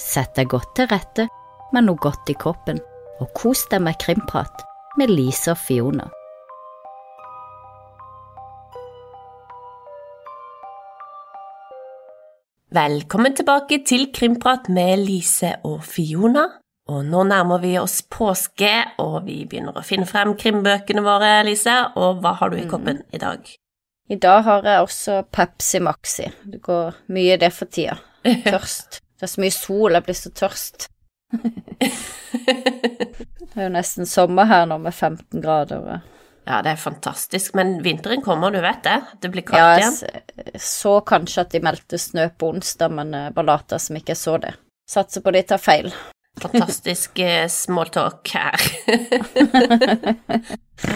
sett deg godt til rette med noe godt i kroppen, og kos deg med krimprat med Lise og Fiona. Velkommen tilbake til Krimprat med Lise og Fiona. Og nå nærmer vi oss påske, og vi begynner å finne frem krimbøkene våre, Lise. Og hva har du i koppen i dag? I dag har jeg også Pepsi Maxi. Det går mye i det for tida. Tørst. Det er så mye sol, jeg blir så tørst. det er jo nesten sommer her nå med 15 grader. Ja, det er fantastisk, men vinteren kommer, du vet det? Det blir Ja, kaldt jeg igjen. s- så kanskje at de meldte snø på onsdag, men eh, bare lata som ikke jeg så det. Satser på de tar feil. Fantastisk eh, smalltalk her. jeg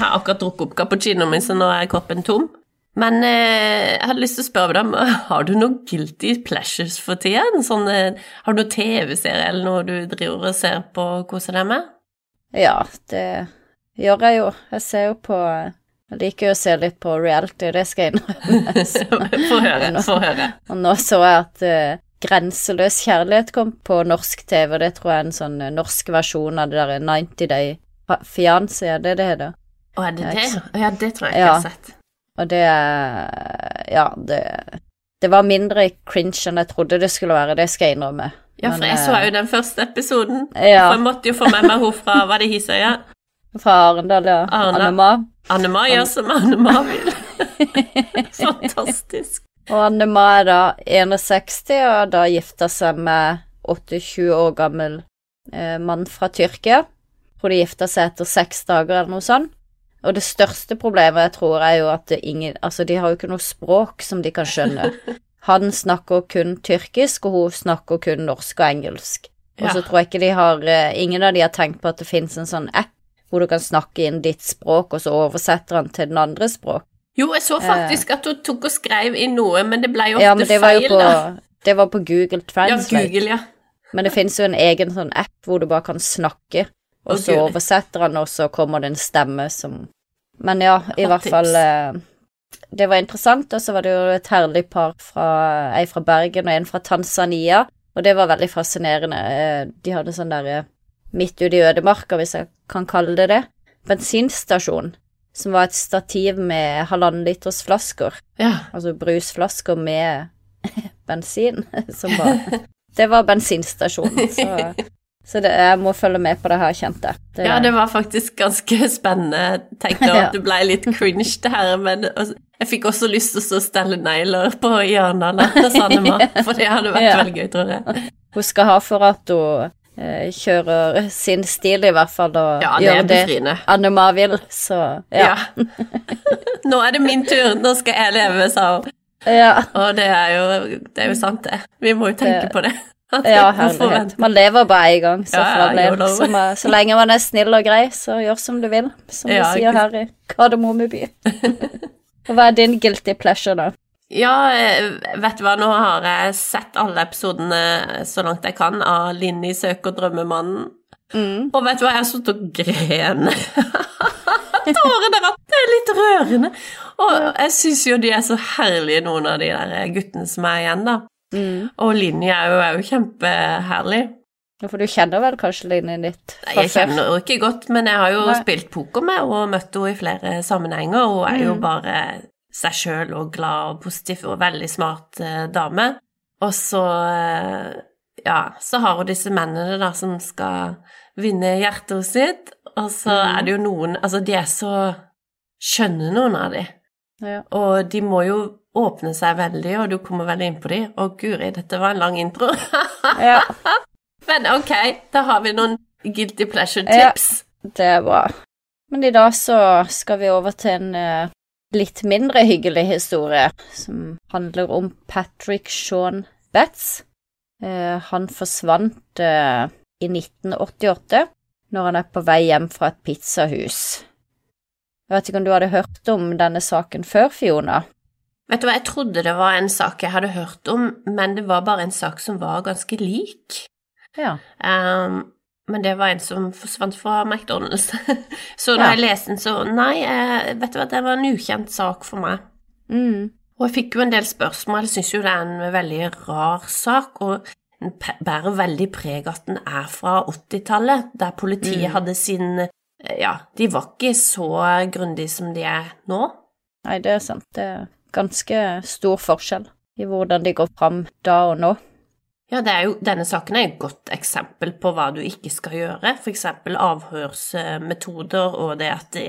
har akkurat drukket opp cappuccinoen min, så nå er koppen tom. Men eh, jeg hadde lyst til å spørre deg om har du noen guilty pleasures for tiden? Sånn, eh, har du noen TV-serie eller noe du driver og ser på og koser deg med? Ja, det gjør jeg jo. Jeg ser jo på Jeg liker jo å se litt på reality, det skal jeg innrømme. Så- Få høre, få høre. Og nå så jeg at eh, Grenseløs kjærlighet kom på norsk TV, og det tror jeg er en sånn eh, norsk versjon av det der 90 Day Fiancé, er det det heter? Å, er det det? Ja, det tror jeg ikke Ja. jeg har sett. Og det Ja, det Det var mindre cringe enn jeg trodde det skulle være, det skal jeg innrømme. Ja, for Men, jeg så eh, jo den første episoden. Ja. For jeg måtte jo få med meg hun fra Var det Hisøya? Fra Arendal, ja. Annema. Anne Ma. Anne Ma gjør som Anne Ma vil. Fantastisk. Og Anne Ma er da 61 og da gifta seg med 28 år gammel eh, mann fra Tyrkia. Tror de gifta seg etter seks dager eller noe sånt. Og det største problemet jeg tror er jo at ingen Altså, de har jo ikke noe språk som de kan skjønne. Han snakker kun tyrkisk, og hun snakker kun norsk og engelsk. Og så Ja. tror jeg ikke de har eh, Ingen av de har tenkt på at det finnes en sånn app hvor du kan snakke inn ditt språk, og så oversetter han til den andre språk. Jo, jeg så faktisk at hun tok og skrev inn noe, men det ble jo ofte Eh. Ja, men det var feil, jo på, da. det var på Google Ja, Google, ja. Men det finnes jo en egen sånn app hvor du bare kan snakke, og så oversetter han, og så kommer det en stemme som Men ja, i hvert fall eh, Det var interessant, og så var det jo et herlig par fra Ei fra Bergen og en fra Tanzania, og det var veldig fascinerende. Eh, De hadde sånn derre midt ute i ødemarka, hvis jeg kan kalle det det, bensinstasjon, som var et stativ med halvannen liters flasker ja. altså brusflasker med bensin, som var Det var bensinstasjonen, så, så det, jeg må følge med på det her, kjente. Det- ja, det var faktisk ganske spennende. Tenkte Ja. at det ble litt cringe, det her, men jeg fikk også lyst til å stelle negler på hjørnene hos Anne Ma, for det hadde vært Ja. veldig gøy, tror jeg. Hun skal ha for at hun eh, kjører sin stil, i hvert fall, og Ja, det gjør det Annema Anne Ma vil, så ja. Ja. Nå er det min tur, nå skal jeg leve, sa hun. Ja, Og det er jo, det er jo sant, det. Vi må jo tenke på det. Ja herlighet. Man lever bare én gang, så Ja, ja. Så, man, så lenge man er snill og grei, så gjør som du vil, som Ja, vi sier her i Kardemomme by. Hva er din guilty pleasure, da? Ja, eh, vet du hva, nå har jeg sett alle episodene så langt jeg kan av Linni søker drømmemannen. Mm. Og vet du hva, jeg har sittet og gren. Tårene rant, det er litt rørende. Og jeg syns jo de er så herlige, noen av de der guttene som er igjen, da. Mm. Og Linje er jo, er jo kjempeherlig. Ja, For du kjenner vel kanskje Linje ditt Nei, Jeg kjenner henne ikke godt, men jeg har jo Nei. spilt poker med og møtt henne i flere sammenhenger. Hun er jo Mm. bare seg sjøl og glad og positiv og veldig smart eh, dame. Og så eh, ja, så har hun disse mennene da som skal vinne hjertet sitt, og så Mm. er det jo noen Altså, de er så Skjønner noen av de. Ja. Og de må jo åpne seg veldig, og du kommer veldig inn på dem. Å, guri, dette var en lang intro. ja, Men ok, da har vi noen guilty pleasure-tips. Ja. det er bra. Men i dag så skal vi over til en uh, litt mindre hyggelig historie, som handler om Patrick Sean Betts. Uh, han forsvant uh, i 1988, når han er på vei hjem fra et pizzahus. Jeg vet ikke om du hadde hørt om denne saken før, Fiona? Vet du hva, jeg trodde det var en sak jeg hadde hørt om, men det var bare en sak som var ganske lik. Ja. Um, men det var en som forsvant fra McDonald's. så da Ja. jeg leste den, så nei, eh, vet du hva, det var en ukjent sak for meg. Mm. Og jeg fikk jo en del spørsmål, jeg syns jo det er en veldig rar sak, og den bærer veldig preg at den er fra 80-tallet, der politiet Mm. hadde sin eh, Ja, de var ikke så grundige som de er nå. Nei, det er sant. Det ganske stor forskjell i hvordan de går fram da og nå. Ja, det jo, denne saken er et godt eksempel på hva du ikke skal gjøre, eksempel avhørsmetoder og det at de,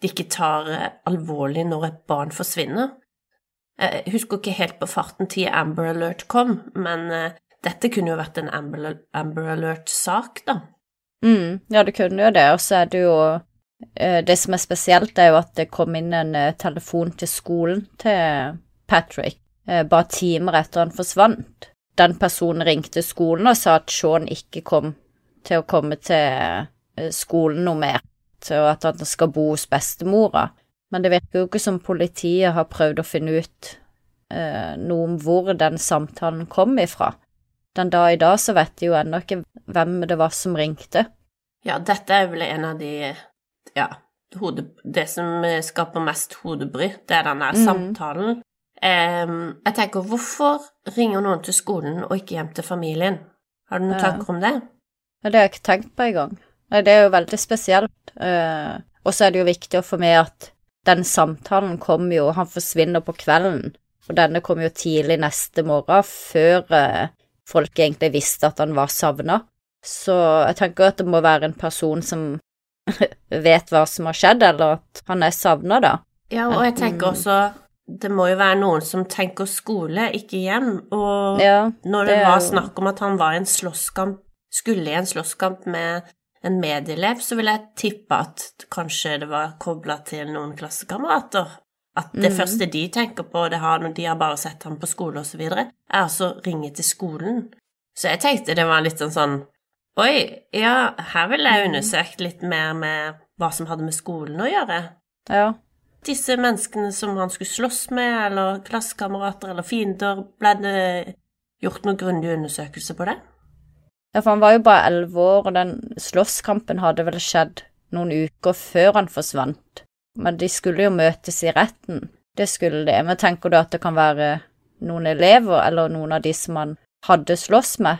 de ikke tar eh, alvorlig når et barn forsvinner. Jeg husker ikke helt på farten til Amber Alert kom, men eh, dette kunne jo vært en Amber, Amber Alert-sak, da. Mm, ja, det kunne jo det, og så er det jo eh, Det som er spesielt, er jo at det kom inn en eh, telefon til skolen til Patrick eh, bare timer etter han forsvant. Den personen ringte skolen og sa at Sean ikke kom til å komme til eh, skolen noe mer, og at han skal bo hos bestemora. Men det virker jo ikke som politiet har prøvd å finne ut eh, noe om hvor den samtalen kom ifra. Den dag i dag så vet de jo ennå ikke hvem det var som ringte. Ja, dette er vel en av de Ja, hode, det som eh, skaper mest hodebry, det er den der mm. samtalen. Um, jeg tenker, hvorfor ringer noen til skolen og ikke hjem til familien? Har du noen Ja. tanker om det? Ja, det har jeg ikke tenkt på engang. Det er jo veldig spesielt. Uh, og så er det jo viktig å få med at den samtalen kommer jo Han forsvinner på kvelden, og denne kom jo tidlig neste morgen, før uh, folk egentlig visste at han var savna. Så jeg tenker at det må være en person som vet hva som har skjedd, eller at han er savna, da. Ja, og jeg tenker Mm. også Det må jo være noen som tenker skole, ikke hjem. Og Ja, når det, det var snakk om at han var i en slåsskamp, skulle i en slåsskamp med en medelev, så vil jeg tippe at kanskje det var kobla til noen klassekamerater. At det mm. første de tenker på, det har når de har bare sett ham på skole videre, er altså ringe til skolen. Så jeg tenkte det var litt sånn Oi, ja, her ville jeg Mhm. undersøkt litt mer med hva som hadde med skolen å gjøre. ja. Disse menneskene som han skulle slåss med, eller klassekamerater eller fiender, ble det gjort noen grundig undersøkelse på det? Ja, for han var jo bare elleve år, og den slåsskampen hadde vel skjedd noen uker før han forsvant. Men de skulle jo møtes i retten, det skulle de. Men tenker du at det kan være noen elever, eller noen av de som han hadde slåss med?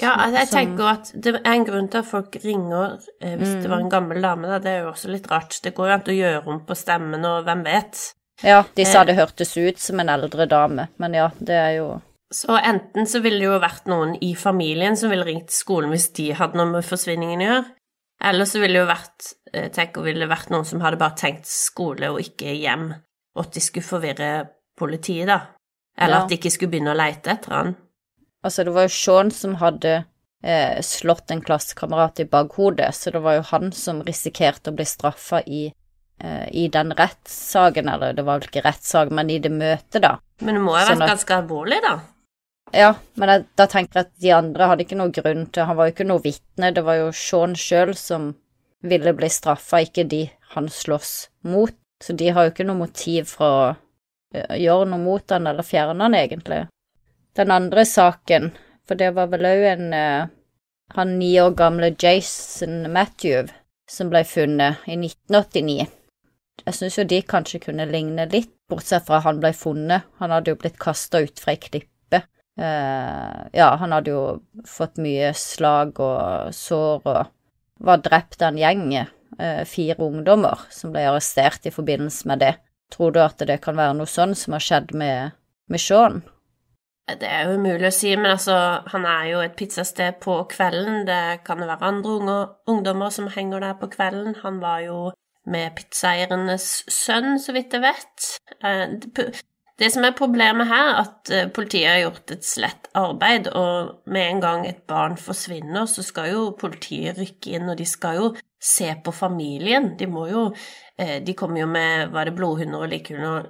Ja, altså, jeg tenker at det er en grunn til at folk ringer eh, hvis Mm. det var en gammel dame, da. Det er jo også litt rart. Det går jo an å gjøre om på stemmen, og hvem vet. Ja, de sa Eh. det hørtes ut som en eldre dame, men ja, det er jo Så enten så ville det jo vært noen i familien som ville ringt skolen hvis de hadde noe med forsvinningen å gjøre, eller så ville det jo vært jeg tenker ville det vært noen som hadde bare tenkt skole og ikke hjem, og at de skulle forvirre politiet, da. Eller Ja. at de ikke skulle begynne å leite etter han. Altså, det var jo Sean som hadde eh, slått en klassekamerat i bakhodet, så det var jo han som risikerte å bli straffa i, eh, i den rettssaken, eller det var vel ikke rettssak, men i det møtet, da. Men det må jo ha Sånn vært at- ganske alvorlig, da. Ja, men jeg, da tenker jeg at de andre hadde ikke noe grunn til Han var jo ikke noe vitne, det var jo Sean sjøl som ville bli straffa, ikke de han slåss mot. Så de har jo ikke noe motiv for å eh, gjøre noe mot han eller fjerne han, egentlig. Den andre saken, for det var vel òg en eh, Han ni år gamle Jason Matthew som ble funnet i 1989. Jeg syns jo de kanskje kunne ligne litt, bortsett fra han ble funnet. Han hadde jo blitt kasta utfra ei klippe. Uh, ja, han hadde jo fått mye slag og sår og var drept av en gjeng, uh, fire ungdommer, som ble arrestert i forbindelse med det. Tror du at det kan være noe sånn som har skjedd med, med Sean? Det er jo umulig å si, men altså, han er jo et pizzasted på kvelden. Det kan jo være andre unger, ungdommer som henger der på kvelden. Han var jo med pizzaeiernes sønn, så vidt jeg vet. Det- som er problemet her, er at eh, politiet har gjort et slett arbeid, og med en gang et barn forsvinner, så skal jo politiet rykke inn, og de skal jo se på familien. De må jo eh, De kommer jo med var det blodhunder og likehunder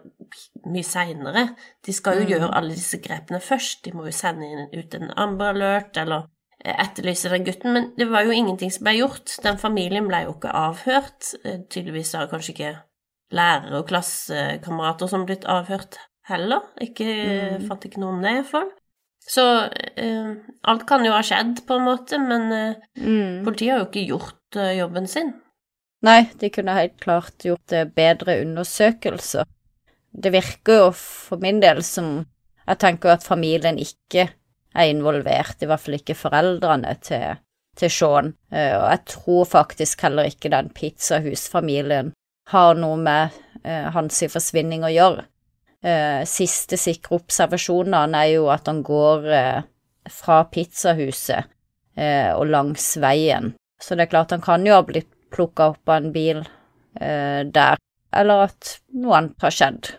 mye seinere. De skal jo Mm. gjøre alle disse grepene først. De må jo sende ut en Amber Alert eller eh, etterlyse den gutten, men det var jo ingenting som ble gjort. Den familien ble jo ikke avhørt. Tydeligvis har kanskje ikke lærere og klassekamerater som blitt avhørt heller. Ikke, Mm. Fatter ikke noe om det, iallfall. Så eh, alt kan jo ha skjedd, på en måte, men eh, Mm. politiet har jo ikke gjort eh, jobben sin. Nei, de kunne helt klart gjort eh, bedre undersøkelser. Det virker jo for min del som Jeg tenker jo at familien ikke er involvert, i hvert fall ikke foreldrene til, til Sean. Eh, og jeg tror faktisk heller ikke den pizzahusfamilien har noe med eh, hans forsvinning å gjøre. Eh, siste sikre observasjonene er jo at han går eh, fra pizzahuset eh, og langs veien. Så det er klart han kan jo ha blitt plukka opp av en bil eh, der, eller at noe annet har skjedd.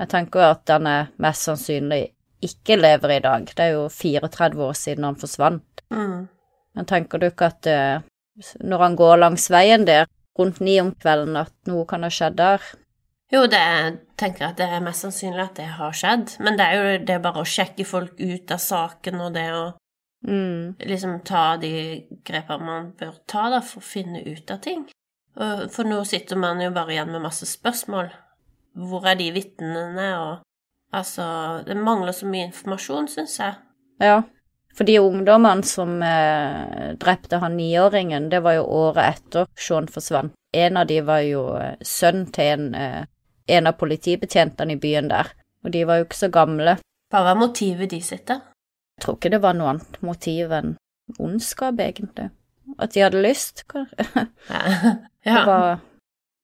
Jeg tenker at han er mest sannsynlig ikke lever i dag. Det er jo 34 år siden han forsvant. Mm. Men tenker du ikke at når han går langs veien der rundt ni om kvelden, at noe kan ha skjedd der? Jo, det er, tenker jeg at det er mest sannsynlig at det har skjedd, men det er jo det er bare å sjekke folk ut av saken og det å Mm. liksom ta de grepene man bør ta da, for å finne ut av ting. Og For nå sitter man jo bare igjen med masse spørsmål. Hvor er de vitnene, og Altså, det mangler så mye informasjon, syns jeg. Ja, for de ungdommene som eh, drepte han niåringen, det var jo året etter Sean forsvant. En av de var jo eh, sønn til en, eh, en av politibetjentene i byen der, og de var jo ikke så gamle. Hva var motivet de sitter? Jeg tror ikke det var noe annet motiv enn ondskap, egentlig. At de hadde lyst, kanskje. Ja. ja. var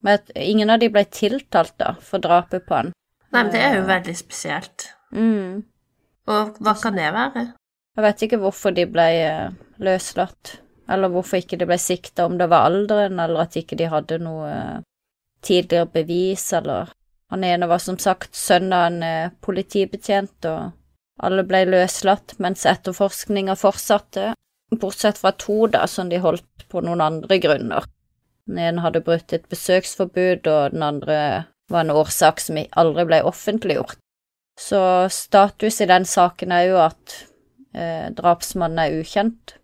Men ingen av de ble tiltalt, da, for drapet på han. Nei, men det er jo veldig spesielt. Mm. Og hva kan det være? Jeg vet ikke hvorfor de ble eh, løslatt, eller hvorfor ikke de ble sikta, om det var alderen, eller at ikke de hadde noe eh, tidligere bevis, eller Han ene var som sagt sønn av en eh, politibetjent, og alle ble løslatt mens etterforskninga fortsatte, bortsett fra to, da, som de holdt på noen andre grunner. Den ene hadde brutt et besøksforbud, og den andre var en årsak som aldri ble offentliggjort. Så status i den saken er jo at eh, drapsmannen er ukjent,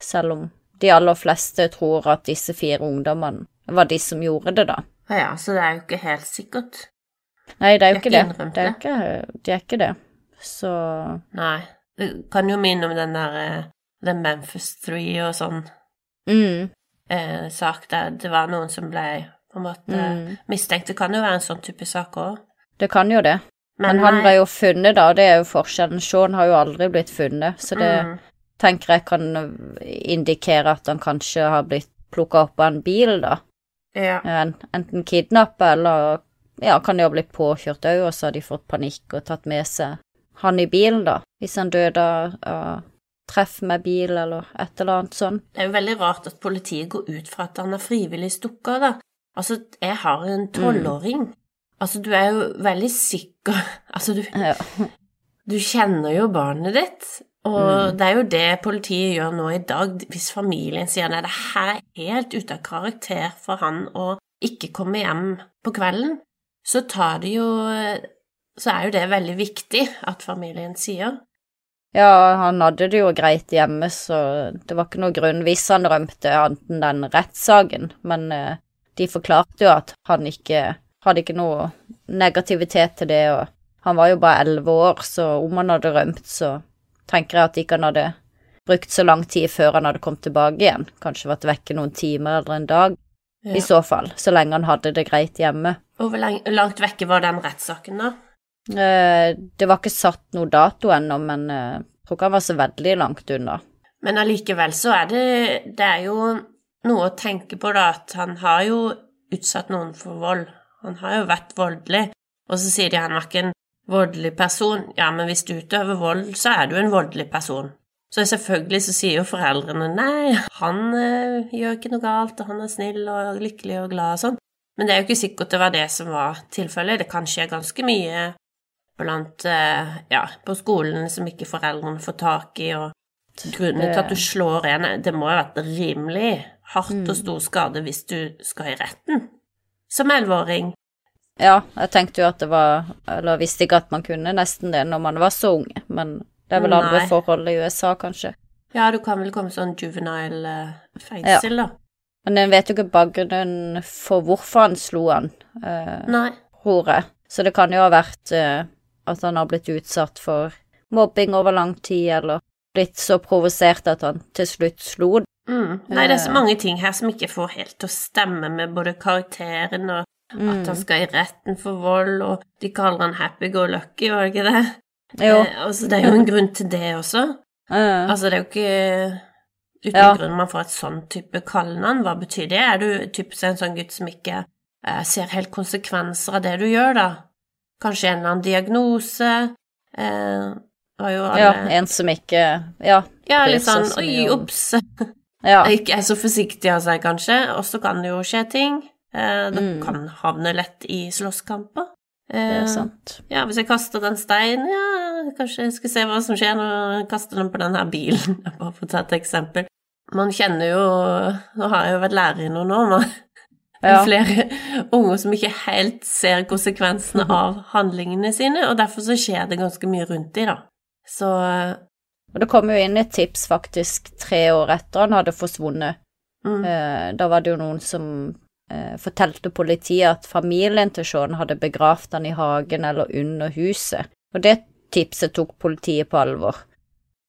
selv om de aller fleste tror at disse fire ungdommene var de som gjorde det, da. Ja, ja, så det er jo ikke helt sikkert. Nei, det er jo De ikke har det. Det er ikke, de er ikke det. Så Nei. Det kan jo minne om den der eh, The Memphis Three og sånn mm, eh, sak der det var noen som ble på en måte Mm. mistenkt. Det kan jo være en sånn type sak òg. det kan jo det. Men, han ble jo funnet, da, og det er jo forskjellen. Sean har jo aldri blitt funnet, så det mm. tenker jeg kan indikere at han kanskje har blitt plukka opp av en bil, da. Ja. Enten kidnappa eller ja, kan de ha blitt påkjørt òg, og så har de fått panikk og tatt med seg han i bilen, da. Hvis han døde av treff med bil eller et eller annet sånn. Det er jo veldig rart at politiet går ut fra at han har frivillig stukket av, da. Altså, jeg har en tolvåring. Altså, du er jo veldig sikker Altså, du, Ja. du kjenner jo barnet ditt. Og det er jo det politiet gjør nå i dag. Hvis familien sier nei, det her er helt ute av karakter for han å ikke komme hjem på kvelden, så tar det jo Så er jo det veldig viktig at familien sier. ja, han hadde det jo greit hjemme, så det var ikke noe grunn hvis han rømte annet enn den rettssaken, men eh, de forklarte jo at han ikke hadde ikke noe negativitet til det, og han var jo bare elleve år, så om han hadde rømt, så tenker jeg at ikke han hadde brukt så lang tid før han hadde kommet tilbake igjen, kanskje vært vekke noen timer eller en dag, i så fall, så lenge han hadde det greit hjemme. Og hvor langt vekke var den rettssaken, da? Eh, det var ikke satt noe dato ennå, men eh, jeg tror ikke han var så veldig langt unna. Men allikevel så er det Det er jo noe å tenke på, da, at han har jo utsatt noen for vold. Han har jo vært voldelig. Og så sier de han var ikke en voldelig person. Ja, men hvis du utøver vold, så er du en voldelig person. Så selvfølgelig så sier jo foreldrene nei, han eh, gjør ikke noe galt, og han er snill og lykkelig og glad og sånn. Men det er jo ikke sikkert det var det som var tilfellet. Det kan skje ganske mye blant eh, ja, på skolen som ikke foreldrene får tak i, og grunnen til at du slår en Det må ha vært rimelig hardt og stor skade hvis du skal i retten som elleveåring. Ja, jeg tenkte jo at det var Eller visste ikke at man kunne nesten det når man var så ung, men det er vel andre Nei. forhold i USA, kanskje. Ja, du kan vel komme sånn juvenile fengsel, ja. da. Men en vet jo ikke bakgrunnen for hvorfor han slo han, eh, Nei. tror jeg. Så det kan jo ha vært eh, at han har blitt utsatt for mobbing over lang tid, eller blitt så provosert at han til slutt slo. Mm. Nei, det er så Eh. mange ting her som ikke får helt til å stemme med både karakteren og Mm. at han skal i retten for vold, og de kaller han happy go lucky, var det ikke det? Jo. Eh, altså, det er jo en grunn til det også. Uh. Altså, det er jo ikke uten Ja. grunn man får et sånn type kallenavn. Hva betyr det? Er du typisk en sånn gutt som ikke eh, ser helt konsekvenser av det du gjør, da? Kanskje en eller annen diagnose? Eh, alle ja, en som ikke Ja. Ja, litt sånn så Oi, ops. ja. Ikke er så forsiktig av seg, kanskje. Og så kan det jo skje ting. Eh, det Mm. kan havne lett i slåsskamper. Det er Eh, sant. ja, hvis jeg kaster den steinen, ja, kanskje jeg skal se hva som skjer når jeg kaster den på den her bilen, bare for å ta et eksempel. Man kjenner jo Nå har jeg jo vært lærer i noen år, men Ja. flere unger som ikke helt ser konsekvensene av handlingene sine, og derfor så skjer det ganske mye rundt de, da. Så Og det kom jo inn et tips faktisk tre år etter han hadde forsvunnet. mm, Eh, da var det jo noen som eh, fortalte politiet at familien til Sean hadde begravd han i hagen eller under huset, og det tipset tok politiet på alvor.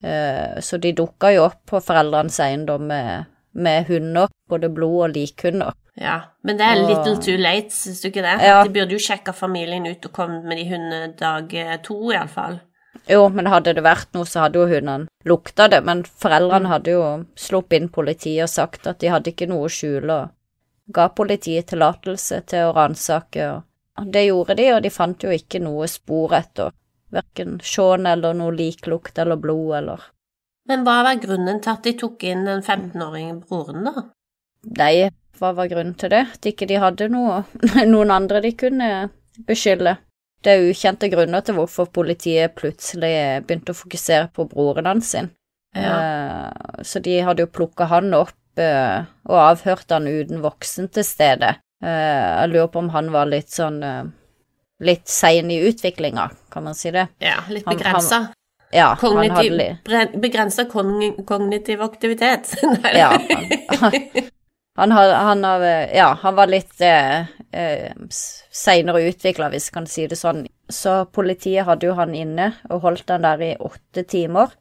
Eh, så de dukka jo opp på foreldrenes eiendom med, med hunder, både blod- og likhunder. ja. Men det er little too late, syns du ikke det? Ja. De burde jo sjekka familien ut og kommet med de hundene dag eh, to, iallfall. Jo, men hadde det vært noe, så hadde jo hundene lukta det, men foreldrene hadde jo sluppet inn politiet og sagt at de hadde ikke noe å skjule, og ga politiet tillatelse til å ransake, og det gjorde de, og de fant jo ikke noe spor etter hverken Shaun eller noe liklukt eller blod eller Men hva var grunnen til at de tok inn den 15-åringen broren, da? Nei, hva var grunnen til det? At ikke de hadde noe, noen andre de kunne beskylde. Det er ukjente grunner til hvorfor politiet plutselig begynte å fokusere på broren hans sin. Eh, så de hadde jo plukka han opp eh, og avhørte han uten voksen til stede. Eh, jeg lurer på om han var litt sånn eh, Litt sein i utviklinga, kan man si det? Ja, litt begrensa. Ja, hadde Kognitiv, begrensa kogn kognitiv aktivitet. Nei. Ja, han, han, har, han, ja, han var litt eh, eh, seinere utvikla, hvis jeg kan si det sånn. Så politiet hadde jo han inne og holdt han der i åtte timer.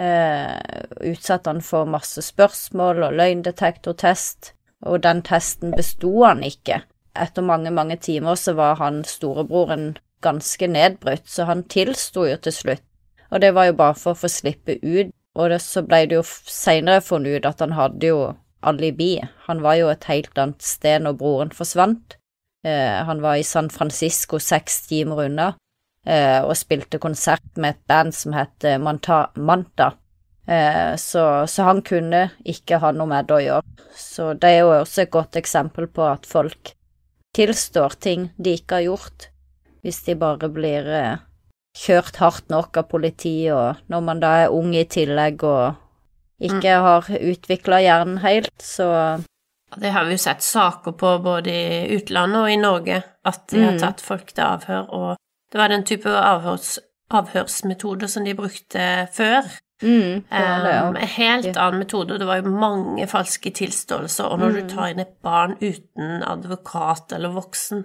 Eh, utsatte han for masse spørsmål og løgndetektortest, og den testen besto han ikke. Etter mange, mange timer så var han storebroren ganske nedbrutt, så han tilsto jo til slutt. Og det var jo bare for å få slippe ut, og det, så ble det jo seinere funnet ut at han hadde jo alibi. Han var jo et helt annet sted når broren forsvant. Eh, han var i San Francisco seks timer unna og spilte konsert med et band som het eh, Manta, Manta. Eh, så, så han kunne ikke ha noe med det å gjøre. Så det er jo også et godt eksempel på at folk tilstår ting de ikke har gjort, hvis de bare blir eh, kjørt hardt nok av politiet, og når man da er ung i tillegg og ikke har utvikla hjernen helt, så Det har vi jo sett saker på både i utlandet og i Norge, at de har Mm. tatt folk til avhør, og det var den type avhørs, avhørsmetoder som de brukte før. mm, det det, ja. um, helt annen metode, det var jo mange falske tilståelser, og når Mm. du tar inn et barn uten advokat eller voksen,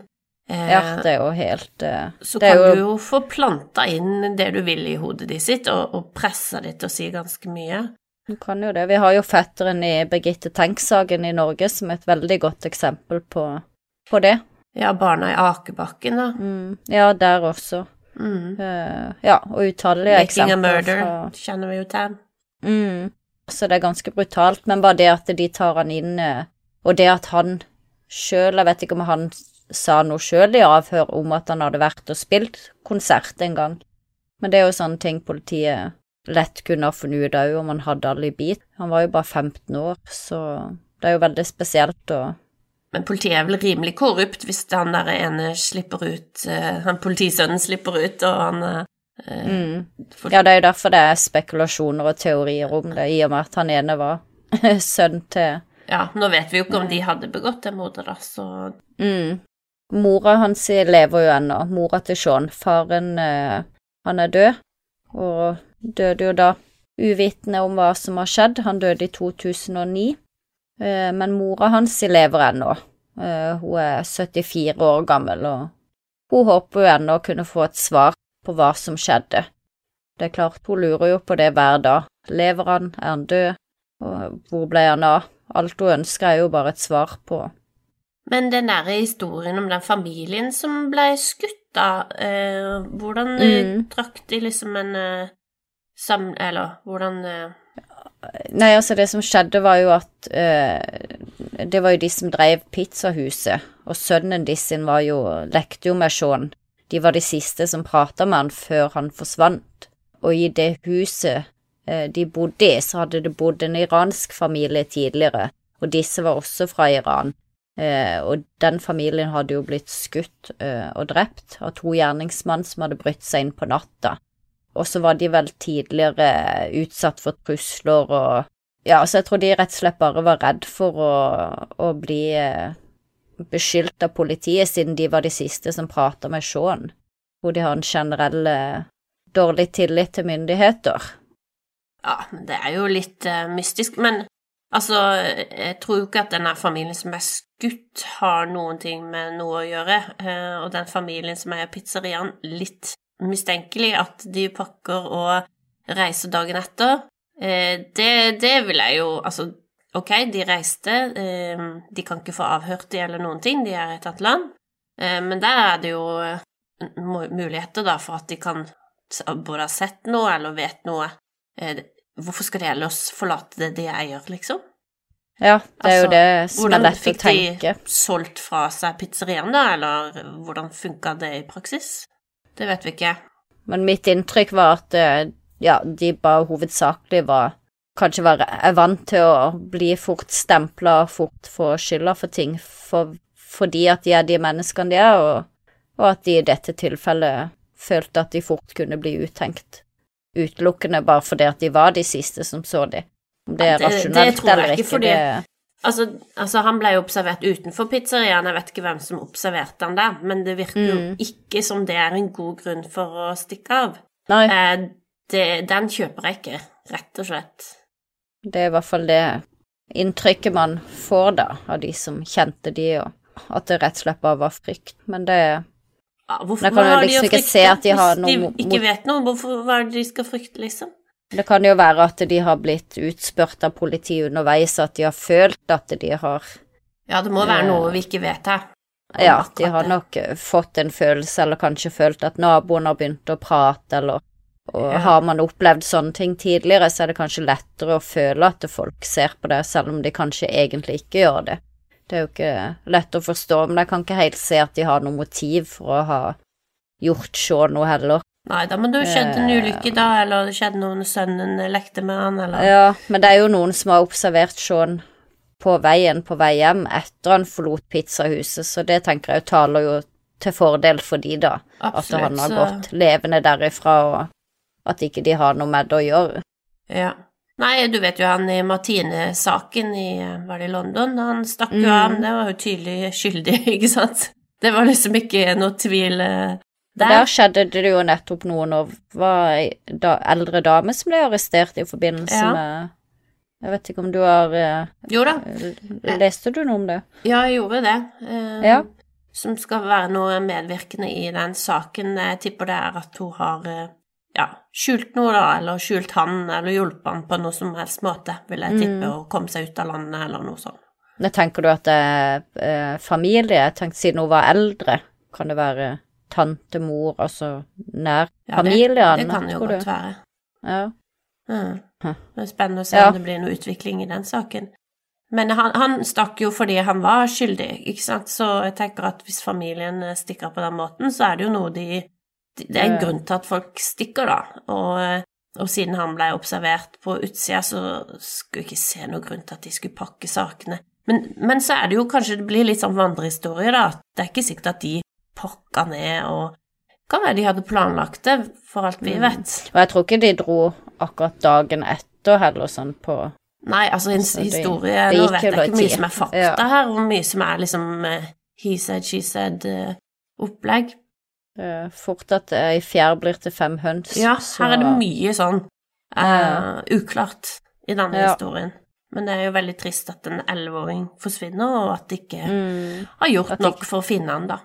eh, Ja, det er jo helt eh, så kan jo- du jo få planta inn det du vil i hodet ditt sitt, og, og pressa det til å si ganske mye. Du kan jo det. Vi har jo fetteren i Birgitte Tengs-saken i Norge som er et veldig godt eksempel på, på det. Ja, barna i Akebakken, da. Mm, ja, der også. Mm. Uh, ja, og utallige Making a eksempler murder, fra kjenner vi jo til. mm, Så det er ganske brutalt, men bare det at de tar han inn, eh, og det at han sjøl Jeg vet ikke om han sa noe sjøl i avhør om at han hadde vært og spilt konsert en gang, men det er jo sånne ting politiet lett kunne ha funnet ut òg om han hadde alibi. Han var jo bare 15 år, så det er jo veldig spesielt å Men politiet er vel rimelig korrupt hvis han der ene slipper ut eh, Han politisønnen slipper ut, og han eh, mm. for, Ja, det er jo derfor det er spekulasjoner og teorier om det, i og med at han ene var sønn til Ja, nå vet vi jo ikke om de hadde begått det mordet, da, så mm. Mora hans lever jo ennå, mora til Sean. Faren, eh, han er død, og døde jo da uvitende om hva som har skjedd. Han døde i 2009, eh, men mora hans lever ennå. Eh, hun er 74 år gammel, og hun håper jo ennå å kunne få et svar på hva som skjedde. Det er klart, hun lurer jo på det hver dag. Lever han? Er han død? Og hvor ble han av? Alt hun ønsker er jo bare et svar på Men den der historien om den familien som ble skutt, da. Eh, hvordan eh, Mm. trakk de liksom en eh, sam... Eller hvordan eh, Nei, altså, det som skjedde, var jo at uh, Det var jo de som drev pizzahuset, og sønnen de var jo Lekte jo med Sean. De var de siste som prata med han før han forsvant. Og i det huset uh, de bodde i, så hadde det bodd en iransk familie tidligere, og disse var også fra Iran. Uh, og den familien hadde jo blitt skutt og drept av to gjerningsmann som hadde brutt seg inn på natta. Og så var de vel tidligere utsatt for trusler og Ja, så jeg tror de rett og slett bare var redd for å, å bli eh, beskyldt av politiet, siden de var de siste som prata med Sean. Hvor de har en generell eh, dårlig tillit til myndigheter. Ja, det er jo litt uh, mystisk, men altså, jeg tror jo ikke at denne familien som er skutt, har noen ting med noe å gjøre, uh, og den familien som er i pizzeriaen, litt mistenkelig at de pakker og reiser dagen etter. Eh, det, det vil jeg jo Altså, ok, de reiste, eh, de kan ikke få avhørt de eller noen ting, de er i et annet land, eh, men der er det jo muligheter da for at de kan både ha sett noe eller vet noe. Hvorfor skal de ellers forlate det de eier, liksom? Ja, det er jo Altså, det som er Hvordan lett å fikk de solgt fra seg pizzeriaen, da, eller hvordan funka det i praksis? Det vet vi ikke. Men mitt inntrykk var at eh, ja, de bare hovedsakelig var Kanskje var, er vant til å bli fort stempla og fort få skylda for ting for, fordi at de er de menneskene de er, og, og at de i dette tilfellet følte at de fort kunne bli uttenkt. Utelukkende bare fordi at de var de siste som så de. Om det er det- det rasjonelt eller ikke, fordi- det Altså, altså, han ble jo observert utenfor pizzeriaen, jeg vet ikke hvem som observerte han der, men det virker jo Mm. ikke som det er en god grunn for å stikke av. Nei, Eh, det, den kjøper jeg ikke, rett og slett. det er i hvert fall det inntrykket man får da, av de som kjente de, og at det rett og slett bare var frykt. Men det Ja, hvorfor Men kan jo liksom å ikke frykte? se at de har Hvis de ikke vet noe, hvorfor, hva er det de skal frykte, liksom? Det kan jo være at de har blitt utspurt av politiet underveis, at de har følt at de har Ja, det må være Eh, noe vi ikke vet her. Ja, de har nok eh, fått en følelse, eller kanskje følt at naboen har begynt å prate, eller Og Ja. har man opplevd sånne ting tidligere, så er det kanskje lettere å føle at folk ser på det, selv om de kanskje egentlig ikke gjør det. Det er jo ikke lett å forstå, men jeg kan ikke helt se at de har noe motiv for å ha gjort Shaw noe heller. Nei, da men det jo skjedd en Eh, ulykke, da, eller det skjedde noe når sønnen lekte med han, eller Ja, men det er jo noen som har observert Sean på veien på vei hjem etter han forlot pizzahuset, så det tenker jeg taler jo til fordel for de, da. At han har gått levende derifra, og at ikke de har noe med det å gjøre. Ja. Nei, du vet jo han i Martine-saken i Var det i London? Han stakk jo Mm. av, det var jo tydelig skyldig, ikke sant? Det var liksom ikke noe tvil eh, Der der. skjedde det jo nettopp noe når var ei da, eldre dame som ble arrestert i forbindelse Ja. med Jeg vet ikke om du har eh, Jo da, Leste du noe om det? ja, jeg gjorde det. eh, Ja. Som skal være noe medvirkende i den saken. Jeg tipper det er at hun har eh, ja, skjult noe, da, eller skjult han, eller hjulpet han på noe som helst måte, vil jeg tippe, Mm. og komme seg ut av landet, eller noe sånt. Men tenker du at det er eh, familie? Jeg tenkte siden hun var eldre, kan det være tante, mor, altså nær Ja, familie? det, det kan jo godt du? være. Ja. Mm. Det er spennende å se Ja. om det blir noe utvikling i den saken. Men han, han stakk jo fordi han var skyldig, ikke sant, så jeg tenker at hvis familien eh, stikker på den måten, så er det jo noe de de- Det er en grunn til at folk stikker, da, og, eh, og siden han ble observert på utsida, så skulle jeg ikke se noen grunn til at de skulle pakke sakene. Men, men så er det jo kanskje det blir litt sånn vandrehistorie, da. Det er ikke sikkert at de pakka ned og Kan være de hadde planlagt det, for alt vi Mm. vet. Og jeg tror ikke de dro akkurat dagen etter heller, sånn på Nei, altså en Så det- historie det Nå vet jeg ikke mye tid. som er fakta Ja. her, og mye som er liksom eh, he said, she said-opplegg. Uh, Fort at ei fjær blir til fem høns. ja, så- her er det mye sånn uh, uklart i denne Ja. historien. Men det er jo veldig trist at en elleveåring forsvinner, og at de ikke Mm. har gjort At nok ikke- for å finne han, da.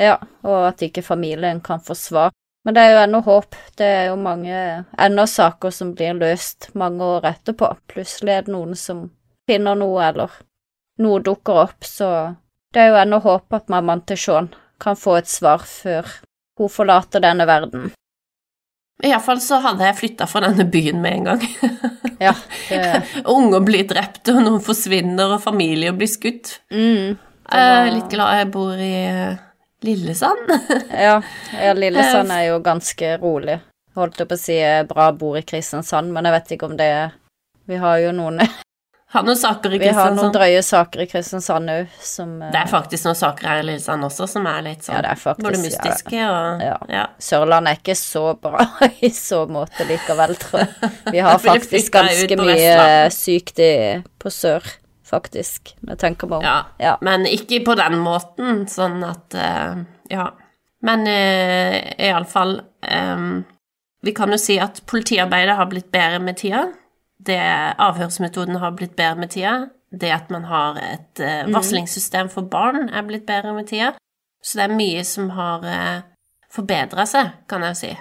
Ja, og at ikke familien kan få svar. Men det er jo ennå håp. Det er jo mange ennå saker som blir løst mange år etterpå. Plutselig er det noen som finner noe, eller noe dukker opp, så det er jo ennå håp at mammaen til Sean kan få et svar før hun forlater denne verden. Iallfall så hadde jeg flytta fra denne byen med en gang. Ja, det, Unger blir drept, og noen forsvinner, og familier blir skutt. mm, Jeg er litt glad jeg bor i Lillesand. ja, ja, Lillesand er jo ganske rolig. Holdt jeg på å si eh, bra bor i Kristiansand, men jeg vet ikke om det er Vi har jo noen Har noen saker i Vi har noen drøye saker i Kristiansand òg, som eh, Det er faktisk noen saker her i Lillesand også som er litt sånn Ja, det er faktisk Både ja, mystiske og Ja. ja. Sørlandet er ikke så bra i så måte likevel, tror jeg. Vi har faktisk ganske mye sykt i, på sør, faktisk, når jeg tenker meg om. Ja. Ja. Men ikke på den måten, sånn at uh, Ja. Men uh, iallfall um, Vi kan jo si at politiarbeidet har blitt bedre med tida. Det Avhørsmetoden har blitt bedre med tida. Det at man har et uh, varslingssystem for barn, er blitt bedre med tida. Så det er mye som har uh, forbedra seg, kan jeg jo si.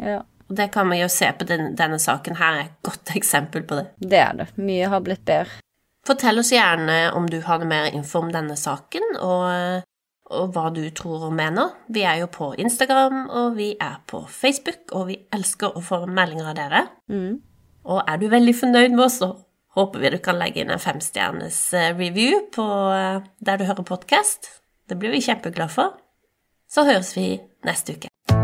Ja, Og det kan vi jo se på den, denne saken her, er et godt eksempel på det. det er det. Mye har blitt bedre. Fortell oss gjerne om du har noe mer info om denne saken, og, og hva du tror og mener. Vi er jo på Instagram, og vi er på Facebook, og vi elsker å få meldinger av dere. Mm. Og er du veldig fornøyd med oss, så håper vi du kan legge inn en femstjernes eh, review på eh, der du hører podkast. Det blir vi kjempeglade for. Så høres vi neste uke.